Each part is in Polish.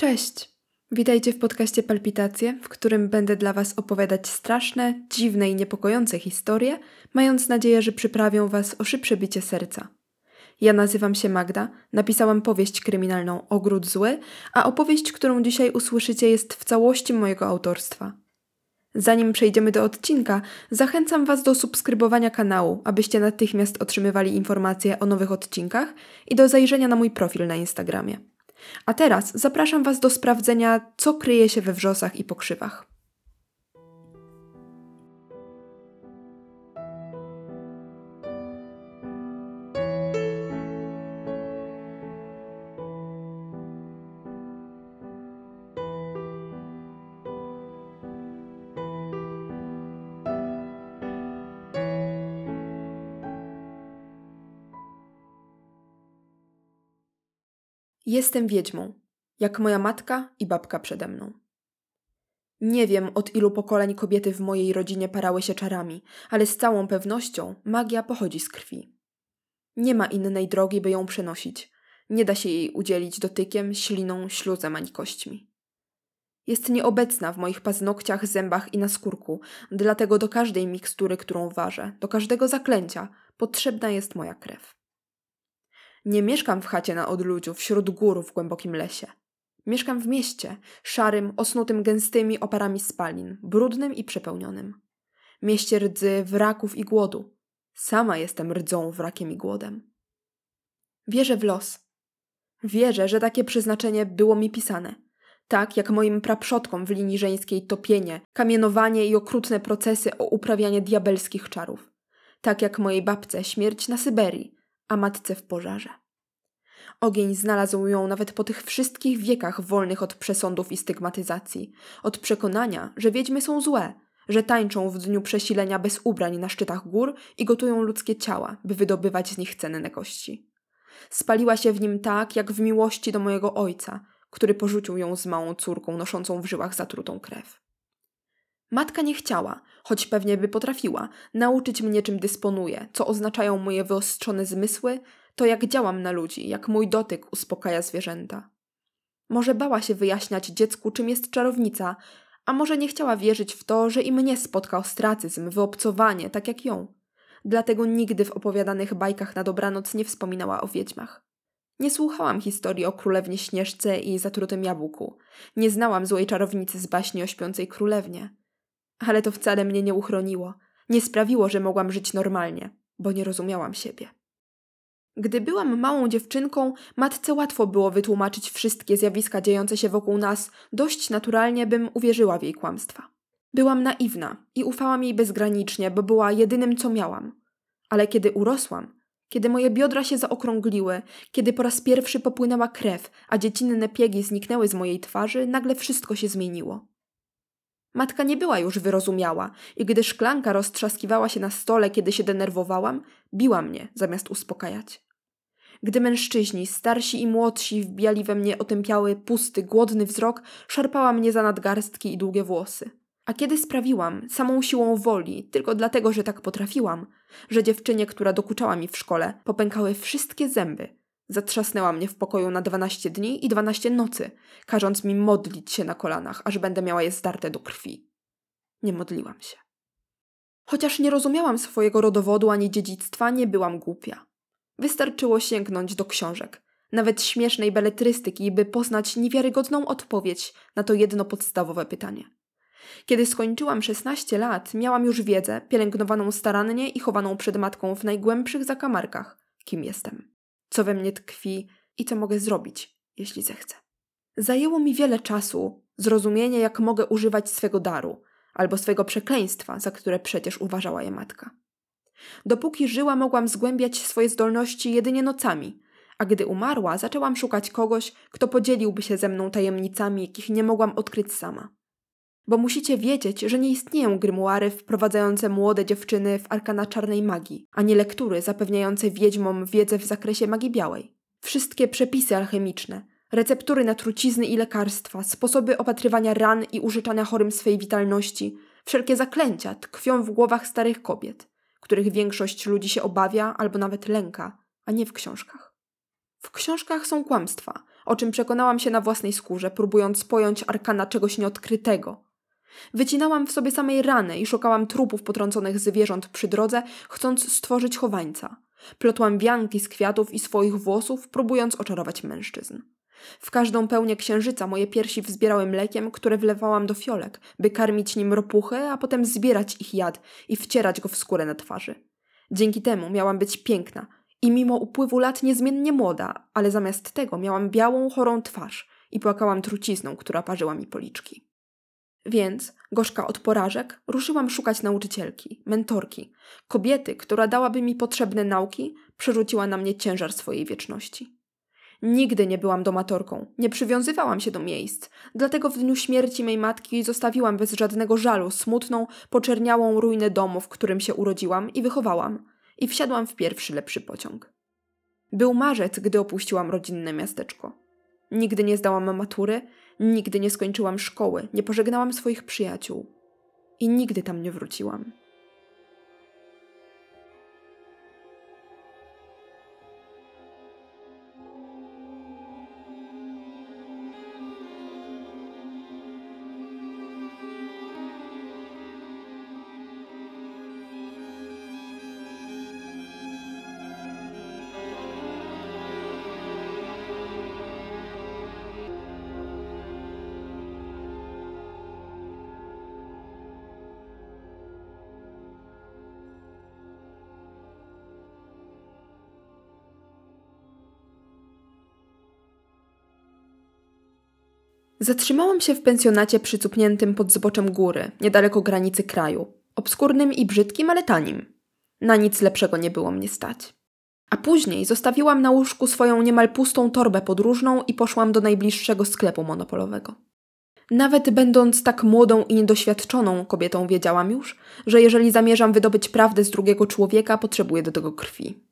Cześć! Witajcie w podcaście Palpitacje, w którym będę dla Was opowiadać straszne, dziwne i niepokojące historie, mając nadzieję, że przyprawią Was o szybsze bicie serca. Ja nazywam się Magda, napisałam powieść kryminalną Ogród Zły, a opowieść, którą dzisiaj usłyszycie, jest w całości mojego autorstwa. Zanim przejdziemy do odcinka, zachęcam Was do subskrybowania kanału, abyście natychmiast otrzymywali informacje o nowych odcinkach i do zajrzenia na mój profil na Instagramie. A teraz zapraszam Was do sprawdzenia, co kryje się we wrzosach i pokrzywach. Jestem wiedźmą, jak moja matka i babka przede mną. Nie wiem, od ilu pokoleń kobiety w mojej rodzinie parały się czarami, ale z całą pewnością magia pochodzi z krwi. Nie ma innej drogi, by ją przenosić. Nie da się jej udzielić dotykiem, śliną, śluzem ani kośćmi. Jest nieobecna w moich paznokciach, zębach i na skórku, dlatego do każdej mikstury, którą ważę, do każdego zaklęcia potrzebna jest moja krew. Nie mieszkam w chacie na odludziu, wśród gór w głębokim lesie. Mieszkam w mieście, szarym, osnutym gęstymi oparami spalin, brudnym i przepełnionym. Mieście rdzy, wraków i głodu. Sama jestem rdzą, wrakiem i głodem. Wierzę w los. Wierzę, że takie przeznaczenie było mi pisane. Tak jak moim praprzodkom w linii żeńskiej topienie, kamienowanie i okrutne procesy o uprawianie diabelskich czarów. Tak jak mojej babce śmierć na Syberii, a matce w pożarze. Ogień znalazł ją nawet po tych wszystkich wiekach wolnych od przesądów i stygmatyzacji, od przekonania, że wiedźmy są złe, że tańczą w dniu przesilenia bez ubrań na szczytach gór i gotują ludzkie ciała, by wydobywać z nich cenne kości. Spaliła się w nim tak, jak w miłości do mojego ojca, który porzucił ją z małą córką noszącą w żyłach zatrutą krew. Matka nie chciała, choć pewnie by potrafiła, nauczyć mnie czym dysponuję, co oznaczają moje wyostrzone zmysły, to jak działam na ludzi, jak mój dotyk uspokaja zwierzęta. Może bała się wyjaśniać dziecku, czym jest czarownica, a może nie chciała wierzyć w to, że i mnie spotka ostracyzm, wyobcowanie, tak jak ją. Dlatego nigdy w opowiadanych bajkach na dobranoc nie wspominała o wiedźmach. Nie słuchałam historii o królewnie Śnieżce i zatrutym jabłku. Nie znałam złej czarownicy z baśni o śpiącej królewnie. Ale to wcale mnie nie uchroniło. Nie sprawiło, że mogłam żyć normalnie, bo nie rozumiałam siebie. Gdy byłam małą dziewczynką, matce łatwo było wytłumaczyć wszystkie zjawiska dziejące się wokół nas dość naturalnie, bym uwierzyła w jej kłamstwa. Byłam naiwna i ufałam jej bezgranicznie, bo była jedynym, co miałam. Ale kiedy urosłam, kiedy moje biodra się zaokrągliły, kiedy po raz pierwszy popłynęła krew, a dziecinne piegi zniknęły z mojej twarzy, nagle wszystko się zmieniło. Matka nie była już wyrozumiała i gdy szklanka roztrzaskiwała się na stole, kiedy się denerwowałam, biła mnie zamiast uspokajać. Gdy mężczyźni, starsi i młodsi, wbijali we mnie otępiały, pusty, głodny wzrok, szarpała mnie za nadgarstki i długie włosy. A kiedy sprawiłam, samą siłą woli, tylko dlatego, że tak potrafiłam, że dziewczynie, która dokuczała mi w szkole, popękały wszystkie zęby, zatrzasnęła mnie w pokoju na dwanaście dni i dwanaście nocy, każąc mi modlić się na kolanach, aż będę miała je zdarte do krwi. Nie modliłam się. Chociaż nie rozumiałam swojego rodowodu ani dziedzictwa, nie byłam głupia. Wystarczyło sięgnąć do książek, nawet śmiesznej beletrystyki, by poznać niewiarygodną odpowiedź na to jedno podstawowe pytanie. Kiedy skończyłam 16 lat, miałam już wiedzę, pielęgnowaną starannie i chowaną przed matką w najgłębszych zakamarkach, kim jestem, co we mnie tkwi i co mogę zrobić, jeśli zechcę. Zajęło mi wiele czasu zrozumienie, jak mogę używać swego daru albo swego przekleństwa, za które przecież uważała je matka. Dopóki żyła, mogłam zgłębiać swoje zdolności jedynie nocami, a gdy umarła, zaczęłam szukać kogoś, kto podzieliłby się ze mną tajemnicami, jakich nie mogłam odkryć sama. Bo musicie wiedzieć, że nie istnieją grymuary wprowadzające młode dziewczyny w arkana czarnej magii, ani lektury zapewniające wiedźmom wiedzę w zakresie magii białej. Wszystkie przepisy alchemiczne, receptury na trucizny i lekarstwa, sposoby opatrywania ran i użyczania chorym swej witalności, wszelkie zaklęcia tkwią w głowach starych kobiet których większość ludzi się obawia albo nawet lęka, a nie w książkach. W książkach są kłamstwa, o czym przekonałam się na własnej skórze, próbując pojąć arkana czegoś nieodkrytego. Wycinałam w sobie samej rany i szukałam trupów potrąconych zwierząt przy drodze, chcąc stworzyć chowańca. Plotłam wianki z kwiatów i swoich włosów, próbując oczarować mężczyzn. W każdą pełnię księżyca moje piersi wzbierały mlekiem, które wlewałam do fiolek, by karmić nim ropuchy, a potem zbierać ich jad i wcierać go w skórę na twarzy. Dzięki temu miałam być piękna i mimo upływu lat niezmiennie młoda, ale zamiast tego miałam białą, chorą twarz i płakałam trucizną, która parzyła mi policzki. Więc, gorzka od porażek, ruszyłam szukać nauczycielki, mentorki, kobiety, która dałaby mi potrzebne nauki, przerzuciła na mnie ciężar swojej wieczności. Nigdy nie byłam domatorką, nie przywiązywałam się do miejsc, dlatego w dniu śmierci mej matki zostawiłam bez żadnego żalu smutną, poczerniałą ruinę domu, w którym się urodziłam i wychowałam, i wsiadłam w pierwszy lepszy pociąg. Był marzec, gdy opuściłam rodzinne miasteczko. Nigdy nie zdałam matury, nigdy nie skończyłam szkoły, nie pożegnałam swoich przyjaciół i nigdy tam nie wróciłam. Zatrzymałam się w pensjonacie przycupniętym pod zboczem góry, niedaleko granicy kraju. Obskurnym i brzydkim, ale tanim. Na nic lepszego nie było mnie stać. A później zostawiłam na łóżku swoją niemal pustą torbę podróżną i poszłam do najbliższego sklepu monopolowego. Nawet będąc tak młodą i niedoświadczoną kobietą, wiedziałam już, że jeżeli zamierzam wydobyć prawdę z drugiego człowieka, potrzebuję do tego krwi.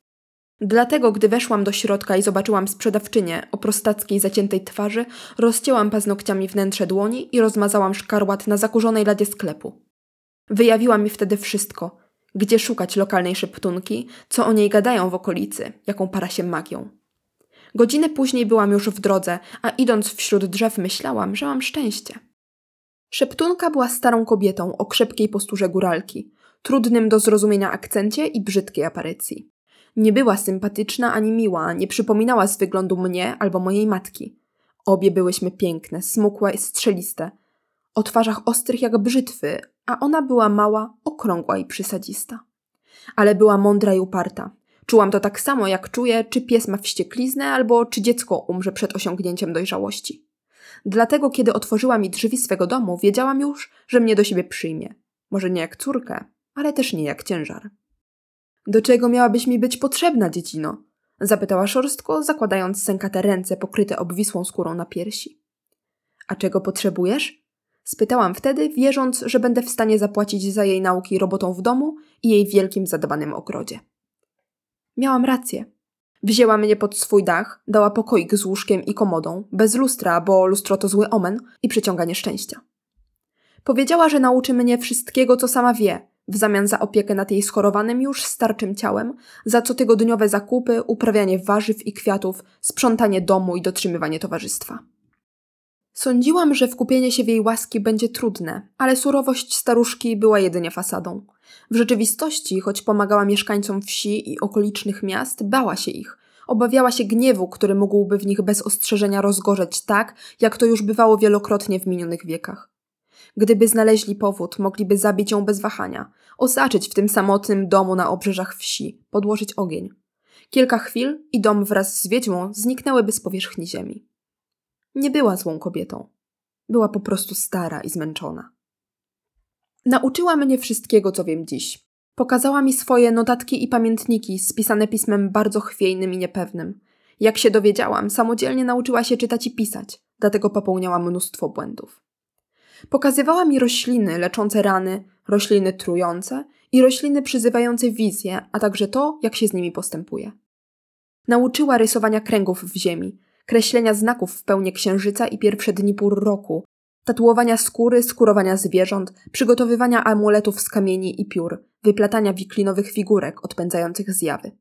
Dlatego, gdy weszłam do środka i zobaczyłam sprzedawczynię o prostackiej, zaciętej twarzy, rozcięłam paznokciami wnętrze dłoni i rozmazałam szkarłat na zakurzonej ladzie sklepu. Wyjawiła mi wtedy wszystko, gdzie szukać lokalnej szeptunki, co o niej gadają w okolicy, jaką para się magią. Godzinę później byłam już w drodze, a idąc wśród drzew myślałam, że mam szczęście. Szeptunka była starą kobietą o krzepkiej posturze góralki, trudnym do zrozumienia akcencie i brzydkiej aparycji. Nie była sympatyczna ani miła, nie przypominała z wyglądu mnie albo mojej matki. Obie byłyśmy piękne, smukłe i strzeliste, o twarzach ostrych jak brzytwy, a ona była mała, okrągła i przysadzista. Ale była mądra i uparta. Czułam to tak samo, jak czuję, czy pies ma wściekliznę, albo czy dziecko umrze przed osiągnięciem dojrzałości. Dlatego, kiedy otworzyła mi drzwi swego domu, wiedziałam już, że mnie do siebie przyjmie. Może nie jak córkę, ale też nie jak ciężar. Do czego miałabyś mi być potrzebna, dziecino? Zapytała szorstko, zakładając sękate ręce pokryte obwisłą skórą na piersi. A czego potrzebujesz? Spytałam wtedy, wierząc, że będę w stanie zapłacić za jej nauki robotą w domu i jej wielkim zadbanym ogrodzie. Miałam rację. Wzięła mnie pod swój dach, dała pokoik z łóżkiem i komodą, bez lustra, bo lustro to zły omen i przyciąga nieszczęścia. Powiedziała, że nauczy mnie wszystkiego, co sama wie, w zamian za opiekę nad jej schorowanym już starczym ciałem, za cotygodniowe zakupy, uprawianie warzyw i kwiatów, sprzątanie domu i dotrzymywanie towarzystwa. Sądziłam, że wkupienie się w jej łaski będzie trudne, ale surowość staruszki była jedynie fasadą. W rzeczywistości, choć pomagała mieszkańcom wsi i okolicznych miast, bała się ich. Obawiała się gniewu, który mógłby w nich bez ostrzeżenia rozgorzeć tak, jak to już bywało wielokrotnie w minionych wiekach. Gdyby znaleźli powód, mogliby zabić ją bez wahania, osaczyć w tym samotnym domu na obrzeżach wsi, podłożyć ogień. Kilka chwil i dom wraz z wiedźmą zniknęłyby z powierzchni ziemi. Nie była złą kobietą. Była po prostu stara i zmęczona. Nauczyła mnie wszystkiego, co wiem dziś. Pokazała mi swoje notatki i pamiętniki spisane pismem bardzo chwiejnym i niepewnym. Jak się dowiedziałam, samodzielnie nauczyła się czytać i pisać, dlatego popełniała mnóstwo błędów. Pokazywała mi rośliny leczące rany, rośliny trujące i rośliny przyzywające wizje, a także to, jak się z nimi postępuje. Nauczyła rysowania kręgów w ziemi, kreślenia znaków w pełni księżyca i pierwsze dni pór roku, tatuowania skóry, skurowania zwierząt, przygotowywania amuletów z kamieni i piór, wyplatania wiklinowych figurek odpędzających zjawy.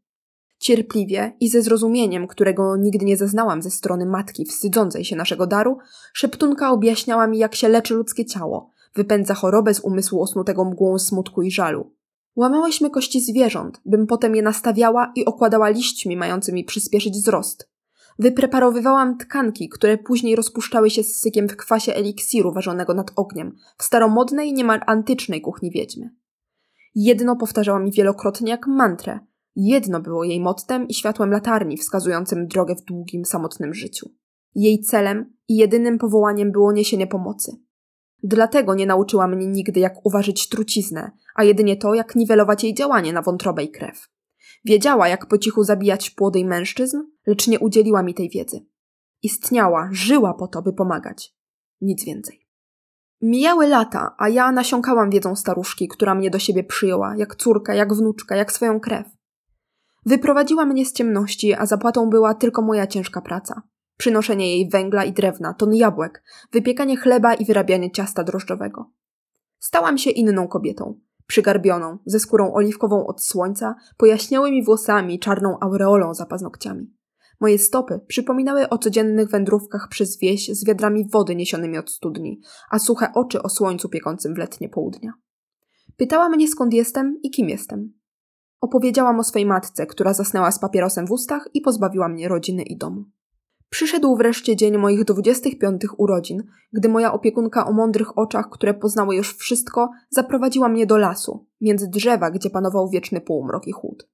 Cierpliwie i ze zrozumieniem, którego nigdy nie zaznałam ze strony matki wstydzącej się naszego daru, szeptunka objaśniała mi, jak się leczy ludzkie ciało, wypędza chorobę z umysłu osnutego mgłą smutku i żalu. Łamałyśmy kości zwierząt, bym potem je nastawiała i okładała liśćmi mającymi przyspieszyć wzrost. Wypreparowywałam tkanki, które później rozpuszczały się z sykiem w kwasie eliksiru ważonego nad ogniem, w staromodnej, niemal antycznej kuchni wiedźmy. Jedno powtarzała mi wielokrotnie jak mantrę. Jedno było jej mottem i światłem latarni wskazującym drogę w długim, samotnym życiu. Jej celem i jedynym powołaniem było niesienie pomocy. Dlatego nie nauczyła mnie nigdy, jak uważać truciznę, a jedynie to, jak niwelować jej działanie na wątrobę i krew. Wiedziała, jak po cichu zabijać płody i mężczyzn, lecz nie udzieliła mi tej wiedzy. Istniała, żyła po to, by pomagać. Nic więcej. Mijały lata, a ja nasiąkałam wiedzą staruszki, która mnie do siebie przyjęła, jak córka, jak wnuczka, jak swoją krew. Wyprowadziła mnie z ciemności, a zapłatą była tylko moja ciężka praca. Przynoszenie jej węgla i drewna, ton jabłek, wypiekanie chleba i wyrabianie ciasta drożdżowego. Stałam się inną kobietą, przygarbioną, ze skórą oliwkową od słońca, pojaśniałymi włosami, czarną aureolą za paznokciami. Moje stopy przypominały o codziennych wędrówkach przez wieś z wiadrami wody niesionymi od studni, a suche oczy o słońcu piekącym w letnie południa. Pytała mnie skąd jestem i kim jestem. Opowiedziałam o swej matce, która zasnęła z papierosem w ustach i pozbawiła mnie rodziny i domu. Przyszedł wreszcie dzień moich 25 urodzin, gdy moja opiekunka o mądrych oczach, które poznały już wszystko, zaprowadziła mnie do lasu, między drzewa, gdzie panował wieczny półmrok i chłód.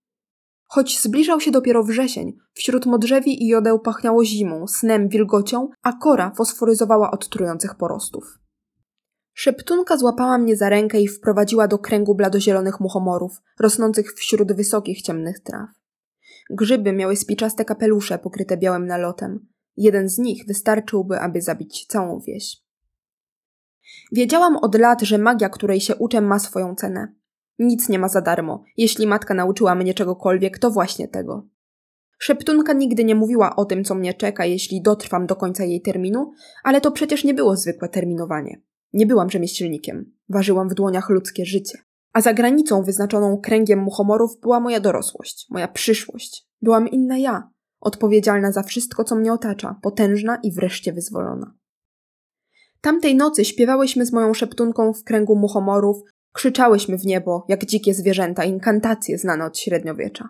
Choć zbliżał się dopiero wrzesień, wśród modrzewi i jodeł pachniało zimą, snem, wilgocią, a kora fosforyzowała od trujących porostów. Szeptunka złapała mnie za rękę i wprowadziła do kręgu bladozielonych muchomorów, rosnących wśród wysokich, ciemnych traw. Grzyby miały spiczaste kapelusze pokryte białym nalotem. Jeden z nich wystarczyłby, aby zabić całą wieś. Wiedziałam od lat, że magia, której się uczę, ma swoją cenę. Nic nie ma za darmo. Jeśli matka nauczyła mnie czegokolwiek, to właśnie tego. Szeptunka nigdy nie mówiła o tym, co mnie czeka, jeśli dotrwam do końca jej terminu, ale to przecież nie było zwykłe terminowanie. Nie byłam rzemieślnikiem. Ważyłam w dłoniach ludzkie życie. A za granicą wyznaczoną kręgiem muchomorów była moja dorosłość, moja przyszłość. Byłam inna ja, odpowiedzialna za wszystko, co mnie otacza, potężna i wreszcie wyzwolona. Tamtej nocy śpiewałyśmy z moją szeptunką w kręgu muchomorów, krzyczałyśmy w niebo, jak dzikie zwierzęta, inkantacje znane od średniowiecza.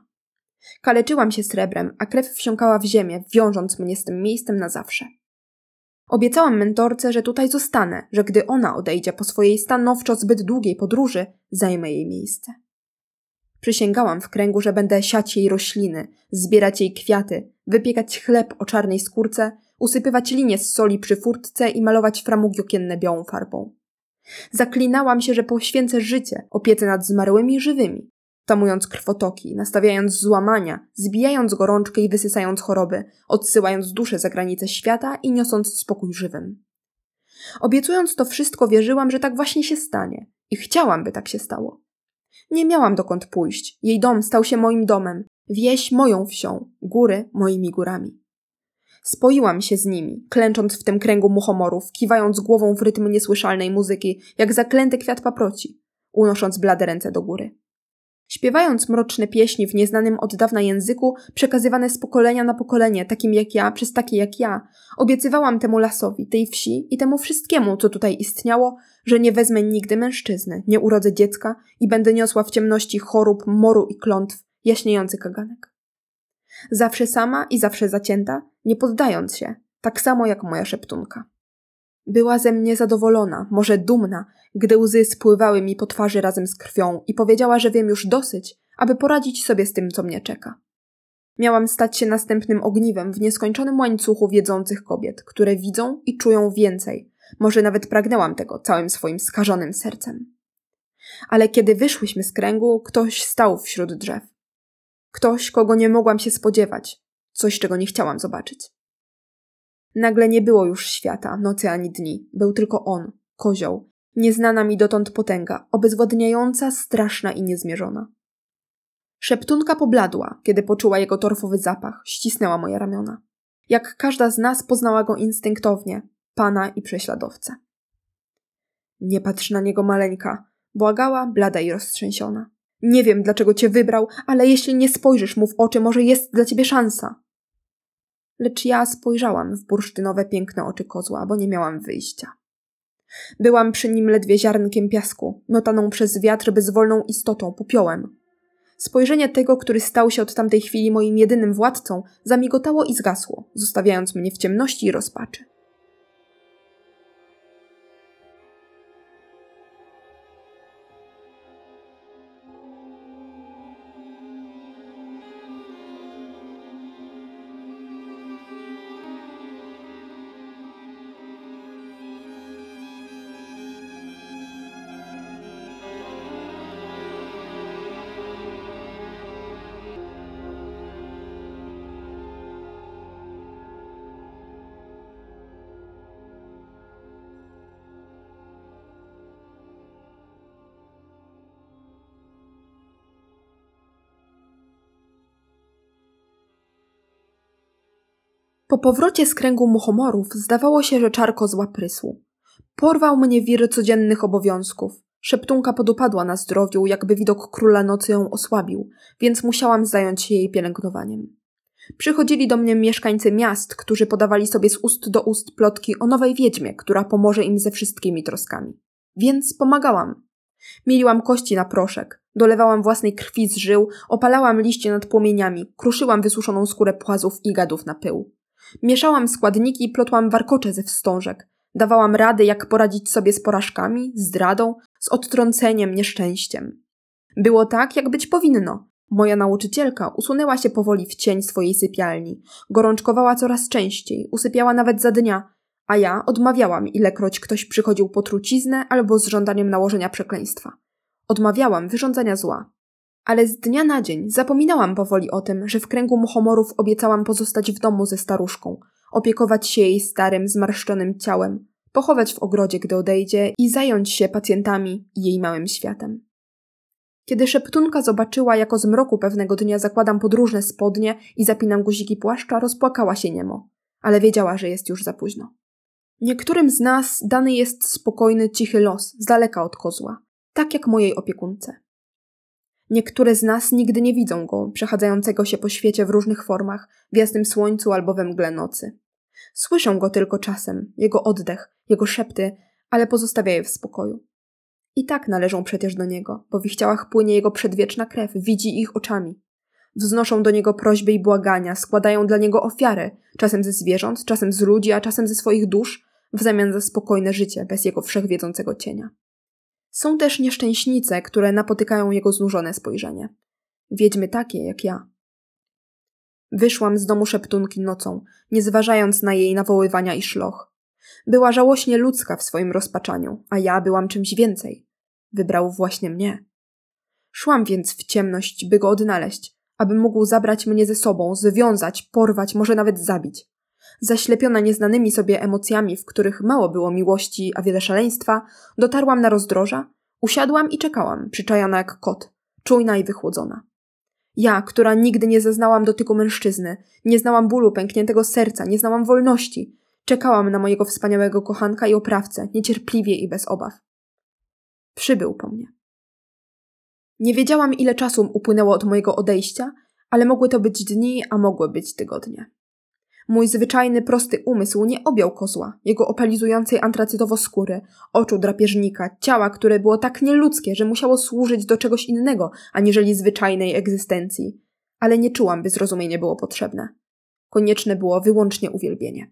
Kaleczyłam się srebrem, a krew wsiąkała w ziemię, wiążąc mnie z tym miejscem na zawsze. Obiecałam mentorce, że tutaj zostanę, że gdy ona odejdzie po swojej stanowczo zbyt długiej podróży, zajmę jej miejsce. Przysięgałam w kręgu, że będę siać jej rośliny, zbierać jej kwiaty, wypiekać chleb o czarnej skórce, usypywać linie z soli przy furtce i malować framugi okienne białą farbą. Zaklinałam się, że poświęcę życie opiece nad zmarłymi i żywymi, tamując krwotoki, nastawiając złamania, zbijając gorączkę i wysysając choroby, odsyłając duszę za granice świata i niosąc spokój żywym. Obiecując to wszystko, wierzyłam, że tak właśnie się stanie i chciałam, by tak się stało. Nie miałam dokąd pójść. Jej dom stał się moim domem, wieś moją wsią, góry moimi górami. Spoiłam się z nimi, klęcząc w tym kręgu muchomorów, kiwając głową w rytm niesłyszalnej muzyki, jak zaklęty kwiat paproci, unosząc blade ręce do góry. Śpiewając mroczne pieśni w nieznanym od dawna języku, przekazywane z pokolenia na pokolenie, takim jak ja, przez takie jak ja, obiecywałam temu lasowi, tej wsi i temu wszystkiemu, co tutaj istniało, że nie wezmę nigdy mężczyzny, nie urodzę dziecka i będę niosła w ciemności chorób, moru i klątw jaśniejący kaganek. Zawsze sama i zawsze zacięta, nie poddając się, tak samo jak moja szeptunka. Była ze mnie zadowolona, może dumna, gdy łzy spływały mi po twarzy razem z krwią i powiedziała, że wiem już dosyć, aby poradzić sobie z tym, co mnie czeka. Miałam stać się następnym ogniwem w nieskończonym łańcuchu wiedzących kobiet, które widzą i czują więcej. Może nawet pragnęłam tego całym swoim skażonym sercem. Ale kiedy wyszłyśmy z kręgu, ktoś stał wśród drzew. Ktoś, kogo nie mogłam się spodziewać, coś, czego nie chciałam zobaczyć. Nagle nie było już świata, nocy ani dni. Był tylko on, kozioł, nieznana mi dotąd potęga, obezwładniająca, straszna i niezmierzona. Szeptunka pobladła, kiedy poczuła jego torfowy zapach, ścisnęła moje ramiona. Jak każda z nas poznała go instynktownie, pana i prześladowcę. Nie patrz na niego, maleńka, błagała, blada i roztrzęsiona. Nie wiem, dlaczego cię wybrał, ale jeśli nie spojrzysz mu w oczy, może jest dla ciebie szansa. Lecz ja spojrzałam w bursztynowe piękne oczy kozła, bo nie miałam wyjścia. Byłam przy nim ledwie ziarnkiem piasku, miotaną przez wiatr bezwolną istotą, popiołem. Spojrzenie tego, który stał się od tamtej chwili moim jedynym władcą, zamigotało i zgasło, zostawiając mnie w ciemności i rozpaczy. Po powrocie z kręgu muchomorów zdawało się, że czarko zła prysł. Porwał mnie wir codziennych obowiązków. Szeptunka podupadła na zdrowiu, jakby widok króla nocy ją osłabił, więc musiałam zająć się jej pielęgnowaniem. Przychodzili do mnie mieszkańcy miast, którzy podawali sobie z ust do ust plotki o nowej wiedźmie, która pomoże im ze wszystkimi troskami. Więc pomagałam. Mieliłam kości na proszek, dolewałam własnej krwi z żył, opalałam liście nad płomieniami, kruszyłam wysuszoną skórę płazów i gadów na pył. Mieszałam składniki i plotłam warkocze ze wstążek. Dawałam rady, jak poradzić sobie z porażkami, zdradą, z odtrąceniem, nieszczęściem. Było tak, jak być powinno. Moja nauczycielka usunęła się powoli w cień swojej sypialni, gorączkowała coraz częściej, usypiała nawet za dnia, a ja odmawiałam, ilekroć ktoś przychodził po truciznę albo z żądaniem nałożenia przekleństwa. Odmawiałam wyrządzania zła. Ale z dnia na dzień zapominałam powoli o tym, że w kręgu muchomorów obiecałam pozostać w domu ze staruszką, opiekować się jej starym, zmarszczonym ciałem, pochować w ogrodzie, gdy odejdzie i zająć się pacjentami i jej małym światem. Kiedy szeptunka zobaczyła, jako z mroku pewnego dnia zakładam podróżne spodnie i zapinam guziki płaszcza, rozpłakała się niemo, ale wiedziała, że jest już za późno. Niektórym z nas dany jest spokojny, cichy los, z daleka od kozła, tak jak mojej opiekunce. Niektóre z nas nigdy nie widzą go, przechadzającego się po świecie w różnych formach, w jasnym słońcu albo we mgle nocy. Słyszą go tylko czasem, jego oddech, jego szepty, ale pozostawiają w spokoju. I tak należą przecież do niego, bo w ich ciałach płynie jego przedwieczna krew, widzi ich oczami. Wznoszą do niego prośby i błagania, składają dla niego ofiary, czasem ze zwierząt, czasem z ludzi, a czasem ze swoich dusz, w zamian za spokojne życie bez jego wszechwiedzącego cienia. Są też nieszczęśnice, które napotykają jego znużone spojrzenie. Wiedźmy takie jak ja. Wyszłam z domu szeptunki nocą, nie zważając na jej nawoływania i szloch. Była żałośnie ludzka w swoim rozpaczaniu, a ja byłam czymś więcej. Wybrał właśnie mnie. Szłam więc w ciemność, by go odnaleźć, aby mógł zabrać mnie ze sobą, związać, porwać, może nawet zabić. Zaślepiona nieznanymi sobie emocjami, w których mało było miłości, a wiele szaleństwa, dotarłam na rozdroża, usiadłam i czekałam, przyczajona jak kot, czujna i wychłodzona. Ja, która nigdy nie zaznałam dotyku mężczyzny, nie znałam bólu pękniętego serca, nie znałam wolności, czekałam na mojego wspaniałego kochanka i oprawcę, niecierpliwie i bez obaw. Przybył po mnie. Nie wiedziałam, ile czasu upłynęło od mojego odejścia, ale mogły to być dni, a mogły być tygodnie. Mój zwyczajny, prosty umysł nie objął kozła, jego opalizującej antracytowo skóry, oczu drapieżnika, ciała, które było tak nieludzkie, że musiało służyć do czegoś innego, aniżeli zwyczajnej egzystencji. Ale nie czułam, by zrozumienie było potrzebne. Konieczne było wyłącznie uwielbienie.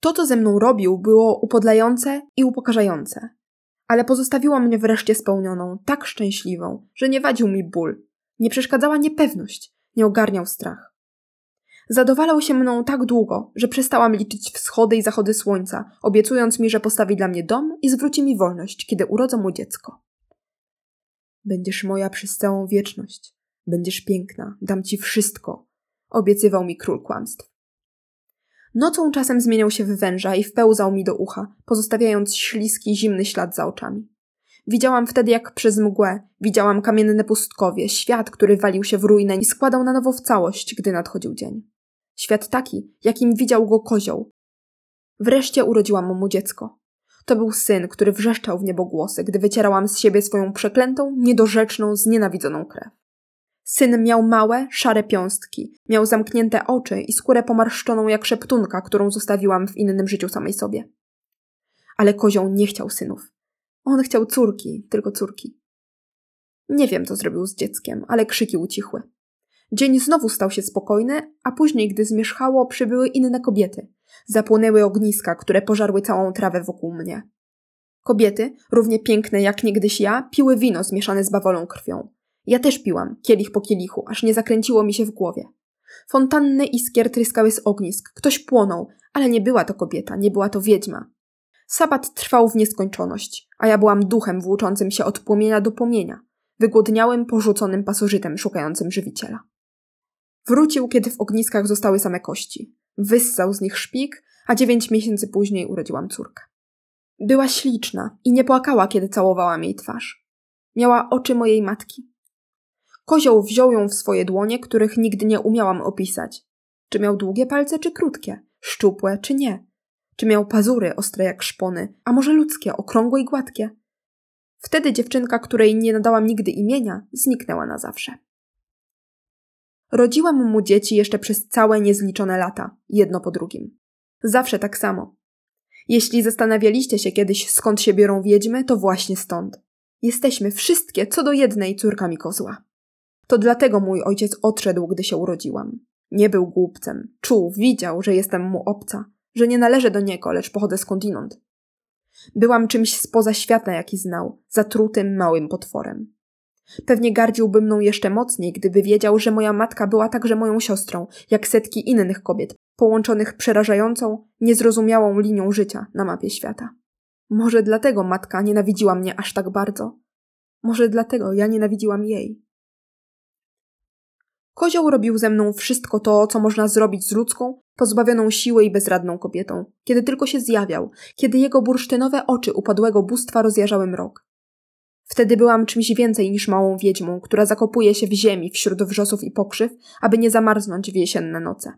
To, co ze mną robił, było upodlające i upokarzające. Ale pozostawiło mnie wreszcie spełnioną, tak szczęśliwą, że nie wadził mi ból, nie przeszkadzała niepewność, nie ogarniał strach. Zadowalał się mną tak długo, że przestałam liczyć wschody i zachody słońca, obiecując mi, że postawi dla mnie dom i zwróci mi wolność, kiedy urodzę mu dziecko. Będziesz moja przez całą wieczność. Będziesz piękna, dam ci wszystko, obiecywał mi król kłamstw. Nocą czasem zmieniał się w węża i wpełzał mi do ucha, pozostawiając śliski, zimny ślad za oczami. Widziałam wtedy jak przez mgłę, widziałam kamienne pustkowie, świat, który walił się w ruinę i składał na nowo w całość, gdy nadchodził dzień. Świat taki, jakim widział go kozioł. Wreszcie urodziłam mu dziecko. To był syn, który wrzeszczał w niebogłosy, gdy wycierałam z siebie swoją przeklętą, niedorzeczną, znienawidzoną krew. Syn miał małe, szare piąstki, miał zamknięte oczy i skórę pomarszczoną jak szeptunka, którą zostawiłam w innym życiu samej sobie. Ale kozioł nie chciał synów. On chciał córki, tylko córki. Nie wiem, co zrobił z dzieckiem, ale krzyki ucichły. Dzień znowu stał się spokojny, a później, gdy zmierzchało, przybyły inne kobiety. Zapłonęły ogniska, które pożarły całą trawę wokół mnie. Kobiety, równie piękne jak niegdyś ja, piły wino zmieszane z bawolą krwią. Ja też piłam, kielich po kielichu, aż nie zakręciło mi się w głowie. Fontanny iskier tryskały z ognisk, ktoś płonął, ale nie była to kobieta, nie była to wiedźma. Sabat trwał w nieskończoność, a ja byłam duchem włóczącym się od płomienia do płomienia, wygłodniałym, porzuconym pasożytem szukającym żywiciela. Wrócił, kiedy w ogniskach zostały same kości. Wyssał z nich szpik, a dziewięć miesięcy później urodziłam córkę. Była śliczna i nie płakała, kiedy całowałam jej twarz. Miała oczy mojej matki. Kozioł wziął ją w swoje dłonie, których nigdy nie umiałam opisać. Czy miał długie palce, czy krótkie? Szczupłe, czy nie? Czy miał pazury ostre jak szpony, a może ludzkie, okrągłe i gładkie? Wtedy dziewczynka, której nie nadałam nigdy imienia, zniknęła na zawsze. Rodziłam mu dzieci jeszcze przez całe niezliczone lata, jedno po drugim. Zawsze tak samo. Jeśli zastanawialiście się kiedyś, skąd się biorą wiedźmy, to właśnie stąd. Jesteśmy wszystkie co do jednej córkami kozła. To dlatego mój ojciec odszedł, gdy się urodziłam. Nie był głupcem. Czuł, widział, że jestem mu obca, że nie należę do niego, lecz pochodzę skądinąd. Byłam czymś spoza świata, jaki znał, zatrutym małym potworem. Pewnie gardziłby mną jeszcze mocniej, gdyby wiedział, że moja matka była także moją siostrą, jak setki innych kobiet, połączonych przerażającą, niezrozumiałą linią życia na mapie świata. Może dlatego matka nienawidziła mnie aż tak bardzo. Może dlatego ja nienawidziłam jej. Kozioł robił ze mną wszystko to, co można zrobić z ludzką, pozbawioną siły i bezradną kobietą, kiedy tylko się zjawiał, kiedy jego bursztynowe oczy upadłego bóstwa rozjarzały mrok. Wtedy byłam czymś więcej niż małą wiedźmą, która zakopuje się w ziemi wśród wrzosów i pokrzyw, aby nie zamarznąć w jesienne noce.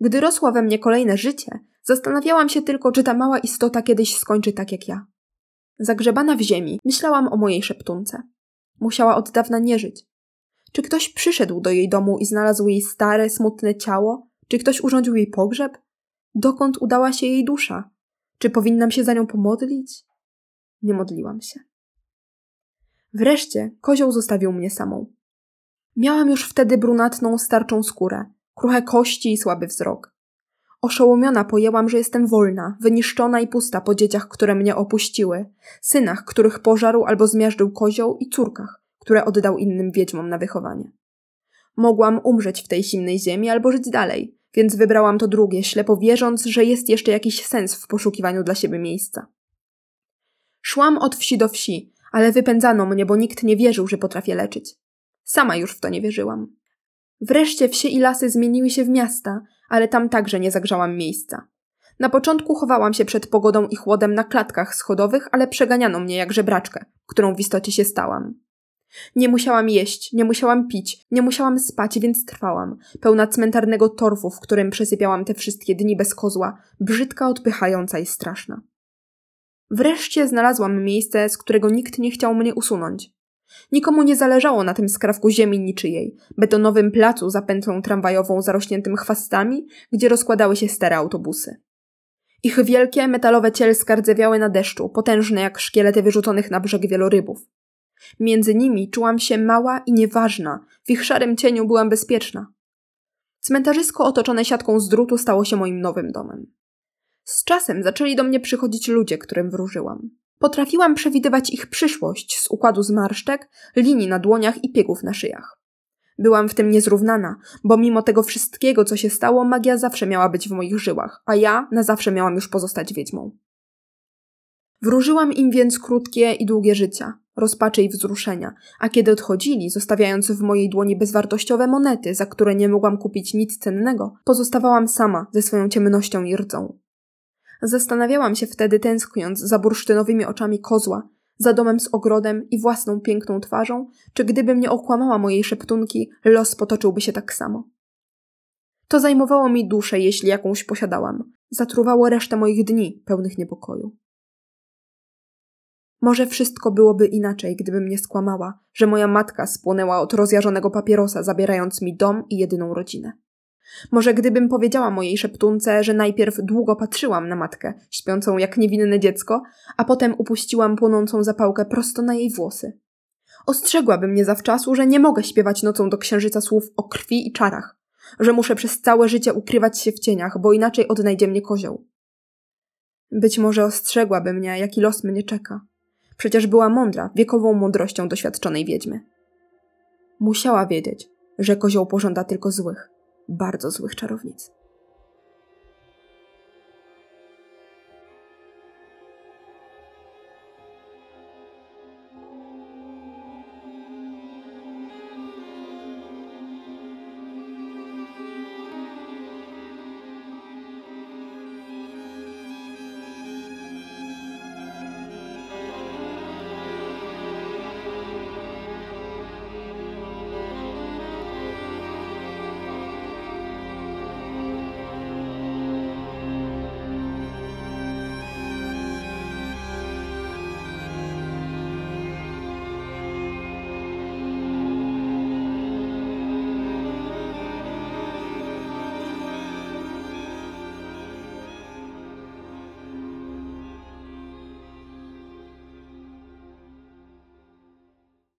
Gdy rosła we mnie kolejne życie, zastanawiałam się tylko, czy ta mała istota kiedyś skończy tak jak ja. Zagrzebana w ziemi, myślałam o mojej szeptunce. Musiała od dawna nie żyć. Czy ktoś przyszedł do jej domu i znalazł jej stare, smutne ciało? Czy ktoś urządził jej pogrzeb? Dokąd udała się jej dusza? Czy powinnam się za nią pomodlić? Nie modliłam się. Wreszcie kozioł zostawił mnie samą. Miałam już wtedy brunatną, starczą skórę, kruche kości i słaby wzrok. Oszołomiona pojęłam, że jestem wolna, wyniszczona i pusta po dzieciach, które mnie opuściły, synach, których pożarł albo zmiażdżył kozioł i córkach, które oddał innym wiedźmom na wychowanie. Mogłam umrzeć w tej zimnej ziemi albo żyć dalej, więc wybrałam to drugie, ślepo wierząc, że jest jeszcze jakiś sens w poszukiwaniu dla siebie miejsca. Szłam od wsi do wsi, ale wypędzano mnie, bo nikt nie wierzył, że potrafię leczyć. Sama już w to nie wierzyłam. Wreszcie wsie i lasy zmieniły się w miasta, ale tam także nie zagrzałam miejsca. Na początku chowałam się przed pogodą i chłodem na klatkach schodowych, ale przeganiano mnie jak żebraczkę, którą w istocie się stałam. Nie musiałam jeść, nie musiałam pić, nie musiałam spać, więc trwałam, pełna cmentarnego torfu, w którym przesypiałam te wszystkie dni bez kozła, brzydka, odpychająca i straszna. Wreszcie znalazłam miejsce, z którego nikt nie chciał mnie usunąć. Nikomu nie zależało na tym skrawku ziemi niczyjej, betonowym placu za pętlą tramwajową zarośniętym chwastami, gdzie rozkładały się stare autobusy. Ich wielkie, metalowe cielska rdzewiały na deszczu, potężne jak szkielety wyrzuconych na brzeg wielorybów. Między nimi czułam się mała i nieważna, w ich szarym cieniu byłam bezpieczna. Cmentarzysko otoczone siatką z drutu stało się moim nowym domem. Z czasem zaczęli do mnie przychodzić ludzie, którym wróżyłam. Potrafiłam przewidywać ich przyszłość z układu zmarszczek, linii na dłoniach i piegów na szyjach. Byłam w tym niezrównana, bo mimo tego wszystkiego, co się stało, magia zawsze miała być w moich żyłach, a ja na zawsze miałam już pozostać wiedźmą. Wróżyłam im więc krótkie i długie życia, rozpaczy i wzruszenia, a kiedy odchodzili, zostawiając w mojej dłoni bezwartościowe monety, za które nie mogłam kupić nic cennego, pozostawałam sama ze swoją ciemnością i rdzą. Zastanawiałam się wtedy, tęskniąc za bursztynowymi oczami kozła, za domem z ogrodem i własną piękną twarzą, czy gdyby mnie okłamała mojej szeptunki, los potoczyłby się tak samo. To zajmowało mi duszę, jeśli jakąś posiadałam. Zatruwało resztę moich dni, pełnych niepokoju. Może wszystko byłoby inaczej, gdybym nie skłamała, że moja matka spłonęła od rozjarzonego papierosa, zabierając mi dom i jedyną rodzinę. Może gdybym powiedziała mojej szeptunce, że najpierw długo patrzyłam na matkę, śpiącą jak niewinne dziecko, a potem upuściłam płonącą zapałkę prosto na jej włosy. Ostrzegłaby mnie zawczasu, że nie mogę śpiewać nocą do księżyca słów o krwi i czarach, że muszę przez całe życie ukrywać się w cieniach, bo inaczej odnajdzie mnie kozioł. Być może ostrzegłaby mnie, jaki los mnie czeka. Przecież była mądra, wiekową mądrością doświadczonej wiedźmy. Musiała wiedzieć, że kozioł pożąda tylko złych, bardzo złych czarownic.